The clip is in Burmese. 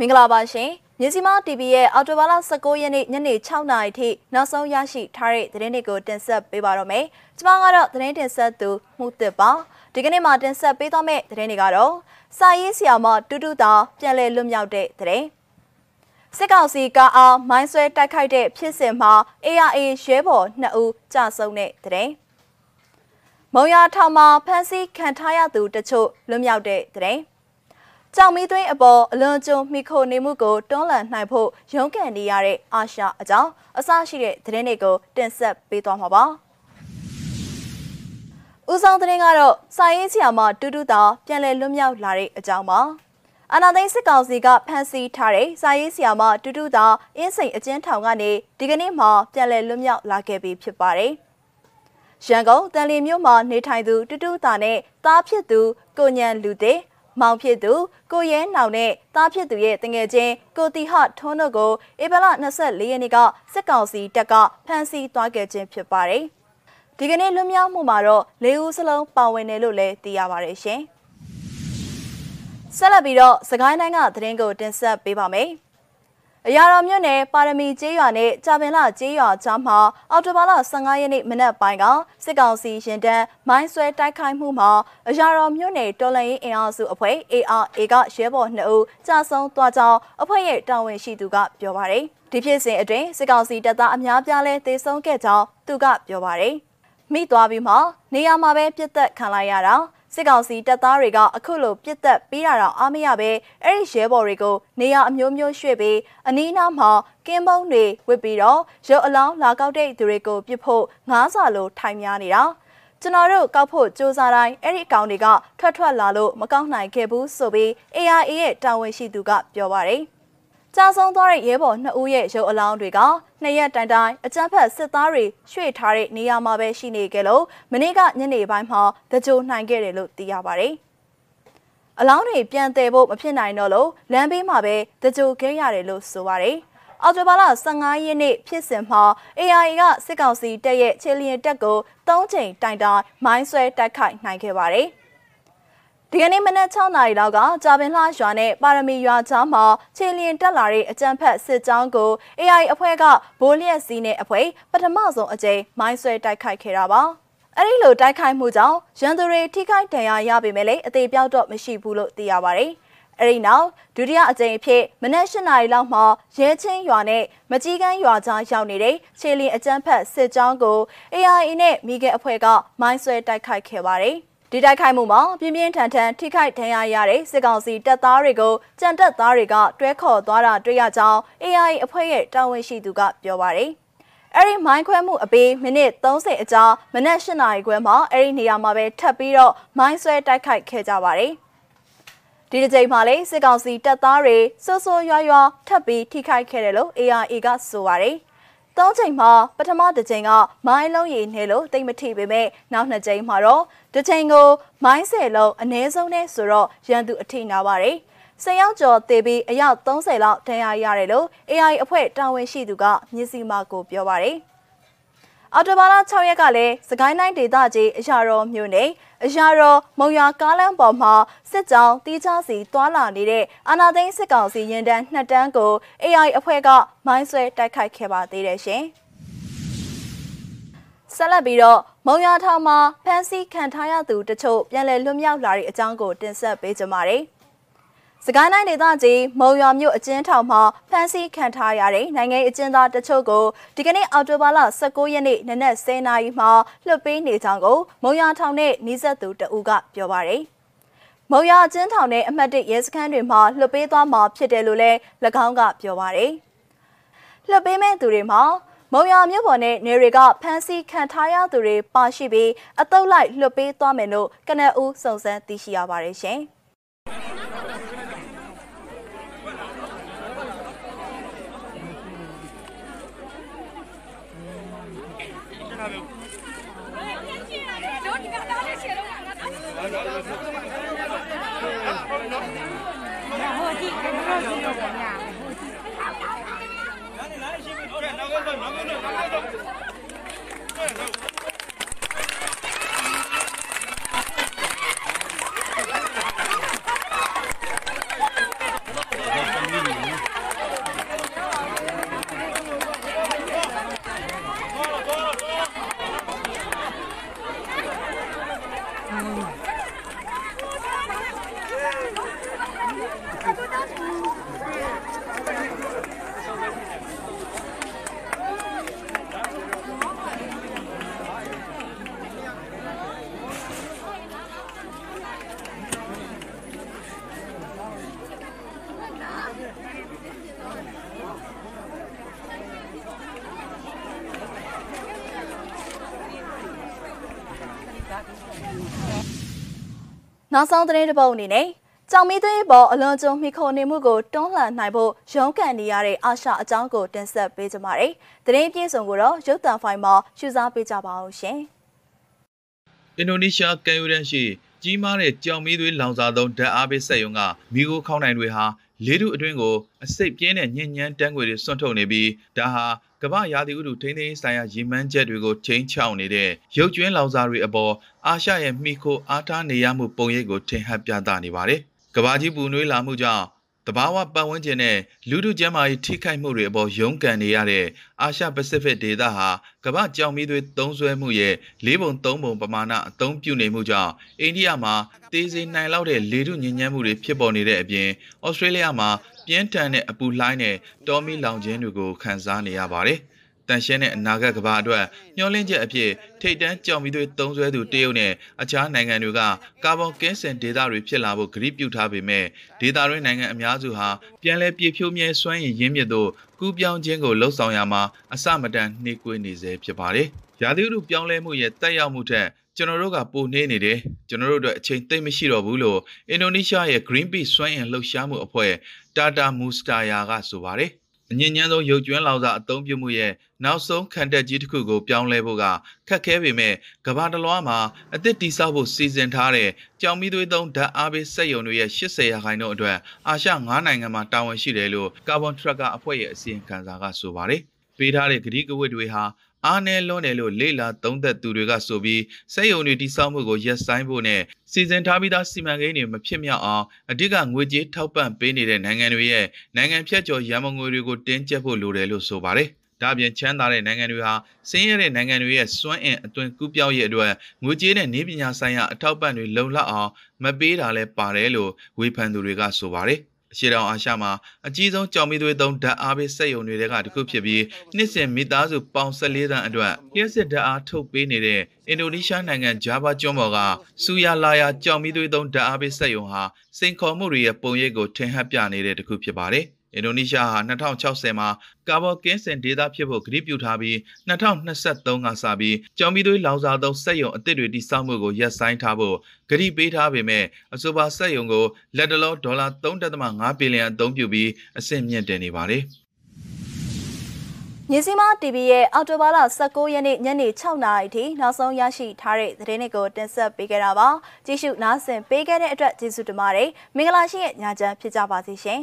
မင်္ဂလာပါရှင်မြစီမ TV ရဲ့အော်တိုဘာလ19ရက်နေ့ညနေ6နာရီထိနောက်ဆုံးရရှိထားတဲ့သတင်းတွေကိုတင်ဆက်ပေးပါတော့မယ်ကျွန်မကတော့သတင်းတင်ဆက်သူမှုသစ်ပါဒီကနေ့မှာတင်ဆက်ပေးသွားမယ့်သတင်းတွေကတော့စာရေးဆရာမတူတူတာပြန်လည်လွတ်မြောက်တဲ့သတင်းစစ်ကောင်စီကအားမိုင်းဆွဲတိုက်ခိုက်တဲ့ဖြစ်စဉ်မှာ ARA ရဲဘော်2ဦးကြာဆုံးတဲ့သတင်းမုံရထောင်မှာဖမ်းဆီးခံထားရသူတချို့လွတ်မြောက်တဲ့သတင်း ကြောင်မီသွင်းအပေါ်အလွန်ကျွံမိခိုနေမှုကိုတွန်းလှန်နိုင်ဖို့ရုန်းကန်နေရတဲ့အာရှအကြောင်းအစရှိတဲ့သတင်းတွေကိုတင်ဆက်ပေးသွားမှာပါ။ဦးဆောင်သတင်းကတော့စာရေးဆရာမတူတူတာပြန်လည်လွတ်မြောက်လာတဲ့အကြောင်းပါ။အနာသိန်းစစ်ကောင်စီကဖမ်းဆီးထားတဲ့စာရေးဆရာမတူတူတာအင်းစိန်အကျဉ်းထောင်ကနေဒီကနေ့မှပြန်လည်လွတ်မြောက်လာခဲ့ပြီဖြစ်ပါတယ်။ရန်ကုန်တန်လီမြို့မှာနေထိုင်သူတူတူတာနဲ့သားဖြစ်သူကိုညံလူတဲ့ မောင်ဖြစ်သူကိုရဲနောင်နဲ့သားဖြစ်သူရဲ့တငယ်ချင်းကိုတီဟထွန်းတို့ကိုဧပြီလ24ရက်နေ့ကစစ်ကောင်စီတပ်ကဖမ်းဆီးသွားခဲ့ခြင်းဖြစ်ပါတယ်။ဒီကနေ့လွတ်မြောက်မှုမှာတော့၄ဦးစလုံးပါဝင်တယ်လို့လည်းသိရပါတယ်ရှင်။ဆက်လက်ပြီးတော့စကိုင်းတိုင်းကသတင်းကိုတင်ဆက်ပေးပါမယ်။ အရာတော်မြို့နယ်ပါရမီကျေးရွာနဲ့ကြာပင်လကျေးရွာကြားမှာအော်တိုဘာလ15ရက်နေ့မနက်ပိုင်းကစစ်ကောင်စီရင်တန်းမိုင်းဆွဲတိုက်ခိုက်မှုမှာအရာတော်မြို့နယ်တော်လှန်ရေးအင်အားစုအဖွဲ့ ARA ကရဲဘော်2ဦးကြာဆုံးသွားကြောင်းအဖွဲ့ရဲ့တာဝန်ရှိသူကပြောပါတယ်။ဒီဖြစ်စဉ်အတွင်းစစ်ကောင်စီတပ်သားအများပြားလဲသေဆုံးခဲ့ကြောင်းသူကပြောပါတယ်။မိသွားပြီးမှနေရာမှာပဲပြစ်သက်ခံလိုက်ရတာ စစ်ကောင်စီတပ်သားတွေကအခုလိုပြစ်တက်ပေးရတာအားမရပဲအဲ့ဒီရဲဘော်တွေကိုနေရာအမျိုးမျိုးရွှေ့ပြီးအနီးနားမှာကင်းမုံတွေဝစ်ပြီးတော့ရုပ်အလောင်းလာကောက်တဲ့သူတွေကိုပြစ်ဖို့ငားစာလိုထိုင်များနေတာကျွန်တော်တို့ကောက်ဖို့စူးစမ်းတိုင်းအဲ့ဒီအကောင့်တွေကထွက်ထွက်လာလို့မကောက်နိုင်ခဲ့ဘူးဆိုပြီး AIA ရဲ့တာဝန်ရှိသူကပြောပါတယ်။ ကြာဆုံးသွားတဲ့ရဲဘော်နှစ်ဦးရဲ့ရုပ်အလောင်းတွေကနှစ်ရက်တိုင်တိုင်အကြမ်းဖက်စစ်သားတွေရွှေ့ထားတဲ့နေရာမှာပဲရှိနေကြလို့မနေ့ကညနေပိုင်းမှာတကြိုနိုင်ခဲ့တယ်လို့သိရပါတယ်။အလောင်းတွေပြန်တည်ဖို့မဖြစ်နိုင်တော့လို့လမ်းဘေးမှာပဲတကြိုခဲ့ရတယ်လို့ဆိုပါတယ်။အော်တိုဘာလ15ရက်နေ့ဖြစ်စဉ်မှာ AIA ကစစ်ကောင်စီတပ်ရဲ့ခြေလျင်တပ်ကို၃ချိန်တိုင်တိုင်မိုင်းဆွဲတိုက်ခိုက်နိုင်ခဲ့ပါတယ်။ ဒီကနေ့မနက်6နာရီလောက်ကကြာပင်လှရွာနဲ့ပါရမီရွာကြားမှာခြေလျင်တက်လာတဲ့အကြမ်းဖက်စစ်ကြောင်းကို AI အဖွဲ့ကဘိုးလျက်စီးနဲ့အဖွဲ့ပထမဆုံးအကြိမ်မိုင်းဆွဲတိုက်ခိုက်ခဲ့တာပါ။အဲဒီလိုတိုက်ခိုက်မှုကြောင့်ရန်သူတွေထိခိုက်ဒဏ်ရာရပေမဲ့လည်းအသေးပြောက်တော့မရှိဘူးလို့သိရပါတယ်။အဲဒီနောက်ဒုတိယအကြိမ်အဖြစ်မနက်၈နာရီလောက်မှာရဲချင်းရွာနဲ့မကြီးကန်းရွာကြားရောက်နေတဲ့ခြေလျင်အကြမ်းဖက်စစ်ကြောင်းကို AI နဲ့မိခဲအဖွဲ့ကမိုင်းဆွဲတိုက်ခိုက်ခဲ့ပါတယ်။ ဒီတိုက်ခိုက်မှုမှာပြင်းပြင်းထန်ထန်ထိခိုက်ဒဏ်ရာရတဲ့စစ်ကောင်စီတပ်သားတွေကိုကြံတက်သားတွေကတွဲခေါ်သွားတာတွေ့ရကြောင်း AI အဖွဲ့ရဲ့တာဝန်ရှိသူကပြောပါတယ်။အဲဒီမိုင်းခွဲမှုအပြီးမိနစ်30အကြာမနက်၈နာရီခွဲမှာအဲဒီနေရာမှာပဲထပ်ပြီးတော့မိုင်းဆွဲတိုက်ခိုက်ခဲ့ကြပါတယ်။ဒီတစ်ကြိမ်မှာလည်းစစ်ကောင်စီတပ်သားတွေစိုးစိုးရွားရွားထပ်ပြီးထိခိုက်ခဲ့တယ်လို့ ARA ကဆိုပါတယ်။ သုံးချိန်မှာပထမတစ်ချိန်ကမိုင်းလုံးရည်နေလို့တိတ်မထိပေမဲ့နောက်နှစ်ချိန်မှာတော့တစ်ချိန်ကိုမိုင်းဆယ်လုံးအ ਨੇ ဆုံးနဲ့ဆိုတော့ရန်သူအထိနာပါတယ်။ဆယ်ယောက်ကျော်တေပြီးအယောက်30လောက်ဒဏ်ရာရတယ်လို့ AI အဖွဲ့တာဝန်ရှိသူကမြစ်စီမာကိုပြောပါတယ်။ အော်တိုဘာလ6ရက်ကလည်းစကိုင်းတိုင်းဒေသကြီးအရာတော်မြို့နယ်အရာတော်မုံရွာကားလမ်းပေါ်မှာစစ်ကြောင်းတီးခြားစီတွာလာနေတဲ့အာနာသိန်းစစ်ကောင်စီရင်တန်းနှစ်တန်းကို AI အဖွဲ့ကမိုင်းဆွဲတိုက်ခိုက်ခဲ့ပါသေးတယ်ရှင်။ဆက်လက်ပြီးတော့မုံရွာထောင်မှာဖမ်းဆီးခံထားရသူတချို့ပြန်လည်လွတ်မြောက်လာတဲ့အကြောင်းကိုတင်ဆက်ပေးကြပါမယ်။ စကိုင်းတိုင်းဒေသကြီးမုံရွာမြို့အကျဉ်းထောင်မှာဖမ်းဆီးခံထားရတဲ့နိုင်ငံအကျဉ်းသားတချို့ကိုဒီကနေ့အောက်တိုဘာလ19ရက်နေ့နနက်10:00နာရီမှာလွှတ်ပေးနေကြောင်းကိုမုံရွာထောင်နဲ့နှီးဆက်သူတဦးကပြောပါရယ်မုံရွာကျင်းထောင်နဲ့အမှတ်၁ရဲစခန်းတွေမှာလွှတ်ပေးသွားမှာဖြစ်တယ်လို့လည်း၎င်းကပြောပါရယ်လွှတ်ပေးမဲ့သူတွေမှာမုံရွာမြို့ပေါ်နဲ့နေတွေကဖမ်းဆီးခံထားရသူတွေပါရှိပြီးအတုပ်လိုက်လွှတ်ပေးသွားမယ်လို့ကနအူးစုံစမ်းသိရှိရပါတယ်ရှင်။ 来来来，先别走，拿个走，拿，拿，拿。 နောက်ဆုံးသတင်းတစ်ပုဒ်အနေနဲ့ကြောင်မီသွေးပေါ်အလွန်ကျွံမိခိုနေမှုကိုတွန်းလှန်နိုင်ဖို့ရုန်းကန်နေရတဲ့အာရှအကြောင်းကိုတင်ဆက်ပေးကြပါမယ်။သတင်းပြည့်စုံကိုတော့ရုပ်သံဖိုင်မှာရှုစားပေးကြပါအောင်ရှင်။အင်ဒိုနီးရှားကံယူရန်ရှိကြီးမားတဲ့ကြောင်မီသွေးလောင်စာသုံးဓာတ်အားပေးစက်ရုံကမိခိုခေါင်းနိုင်တွေဟာ လေးထုအတွင်းကိုအစိတ်ပြင်းတဲ့ညဉ့်ညမ်းတန်းငွေတွေစွန့်ထုတ်နေပြီးဒါဟာကမ္ဘာရာသီဥတုထိန်းသိမ်းဆိုင်ရာရည်မှန်းချက်တွေကိုချိန်ချောက်နေတဲ့ရုပ်ကျွင်းလောင်စာတွေအပေါ်အာရှရဲ့မိခိုအားထားနေရမှုပုံရိပ်ကိုထင်ဟပ်ပြသနေပါတယ်။ကမ္ဘာကြီးပူနွေးလာမှုကြောင့် တဘာဝပတ်ဝန်းကျင်နဲ့လူထုကျန်းမာရေးထိခိုက်မှုတွေအပေါ်ရုန်းကန်နေရတဲ့အာရှပစိဖိတ်ဒေသဟာကမ္ဘာကြောင်မီးသွေးသုံးစွဲမှုရဲ့၄ပုံ၃ပုံပမာဏအသုံးပြုနေမှုကြောင့်အိန္ဒိယမှာတေးစေနိုင်လောက်တဲ့လေထုညဉ့်ညမ်းမှုတွေဖြစ်ပေါ်နေတဲ့အပြင်ဩစတြေးလျမှာပြင်းထန်တဲ့အပူလှိုင်းနဲ့တောမီလောင်ခြင်းတွေကိုခံစားနေရပါတယ်။ တန်ရှင်းတဲ့အနာဂတ်ကမ္ဘာအတွက်မျှော်လင့်ချက်အဖြစ်ထိတ်တန်းကြောင်မီသွေးသုံးစွဲသူတရုတ်နဲ့အခြားနိုင်ငံတွေကကာဗွန်ကင်းစင်ဒေတာတွေဖြစ်လာဖို့ကြိပြုထားပေမဲ့ဒေတာရင်းနိုင်ငံအများစုဟာပြန်လည်ပြည့်ဖြိုးမြဲစွမ်းရည်ရင်းမြစ်တို့ကူးပြောင်းခြင်းကိုလှုံ့ဆော်ရမှာအစမတန်နှေးကွေးနေစေဖြစ်ပါတယ်။ရာသီဥတုပြောင်းလဲမှုရဲ့တက်ရောက်မှုထက်ကျွန်တော်တို့ကပိုနေနေတယ်ကျွန်တော်တို့အတွက်အချိန်သိမ့်မရှိတော့ဘူးလို့အင်ဒိုနီးရှားရဲ့ Greenpeace စွမ်းအင်လှုပ်ရှားမှုအဖွဲ့ Tata Mustaya ကဆိုပါတယ်။ အငြင်းညမ်းဆုံးရုပ်ကျွမ်းလောင်စာအသုံးပြုမှုရဲ့နောက်ဆုံးခံတက်ကြီးတစ်ခုကိုပြောင်းလဲဖို့ကခက်ခဲပေမဲ့ကမ္ဘာတလွှားမှာအသစ်တိဆောက်ဖို့စီစဉ်ထားတဲ့ကြောင်မီသွေးသုံးဓာတ်အားပေးစက်ရုံတွေရဲ့80ရာခိုင်နှုန်းအတွက်အာရှ9နိုင်ငံမှာတာဝန်ရှိတယ်လို့ကာဗွန်ထရက်ကာအဖွဲ့ရဲ့အစီရင်ခံစာကဆိုပါတယ်။ပေးထားတဲ့ဂရီကဝတ်တွေဟာ အားနည်းလွန်းတယ်လို့လေလာသုံးသက်သူတွေကဆိုပြီးစက်ရုံတွေတိစောက်မှုကိုရပ်ဆိုင်းဖို့နဲ့စီစဉ်ထားပြီးသားစီမံကိန်းတွေမဖြစ်မြောက်အောင်အဓိကငွေကြေးထောက်ပံ့ပေးနေတဲ့နိုင်ငံတွေရဲ့နိုင်ငံဖြတ်ကျော်ရန်ပုံငွေတွေကိုတင်းကျပ်ဖို့လိုတယ်လို့ဆိုပါတယ်။ဒါပြင်ချမ်းသာတဲ့နိုင်ငံတွေဟာဆင်းရဲတဲ့နိုင်ငံတွေရဲ့စွမ်းအင်အသွင်ကူးပြောင်းရေးအတွက်ငွေကြေးနဲ့နည်းပညာဆိုင်ရာအထောက်ပံ့တွေလုံလောက်အောင်မပေးတာလည်းပါတယ်လို့ဝေဖန်သူတွေကဆိုပါတယ်။ အရှေ့တောင်အာရှမှာအကြီးဆုံးကြောင်မီသွေးသုံးဓာတ်အားပေးစက်ရုံတွေကတခုဖြစ်ပြီးနှစ်စဉ်မိသားစုပေါင်14တန်းအတွက်လျှက်စစ်ဓာတ်အားထုတ်ပေးနေတဲ့အင်ဒိုနီးရှားနိုင်ငံဂျာဗာကျွန်းပေါ်ကစူယာလာယာကြောင်မီသွေးသုံးဓာတ်အားပေးစက်ရုံဟာစိန်ခေါ်မှုတွေရဲ့ပုံရိပ်ကိုထင်ဟပ်ပြနေတဲ့တခုဖြစ်ပါတယ်။ အင်ဒိုနီးရှားဟာ2060မှာကာဗွန်ကင်းစင်ဒေသဖြစ်ဖို့ကတိပြုထားပြီး2023ကစပြီးကြောင်မီသွေးလောင်စာသုံးစက်ရုံအသစ်တွေတိစောက်မှုကိုရပ်ဆိုင်းထားဖို့ကတိပေးထားပေမဲ့အဆိုပါစက်ရုံကိုလက်တလောဒေါ်လာ3.5ဘီလီယံအသုံးပြုပြီးအဆင့်မြင့်တင်နေပါတယ်။မြစီမ TV ရဲ့အော်တိုဘာလ19ရက်နေ့ညနေ6နာရီထိနောက်ဆုံးရရှိထားတဲ့သတင်းတွေကိုတင်ဆက်ပေးခဲ့တာပါကြည့်ရှုနားဆင်ပေးခဲ့တဲ့အတွက်ကျေးဇူးတင်ပါတယ်မင်္ဂလာရှိတဲ့ညချမ်းဖြစ်ကြပါစေရှင်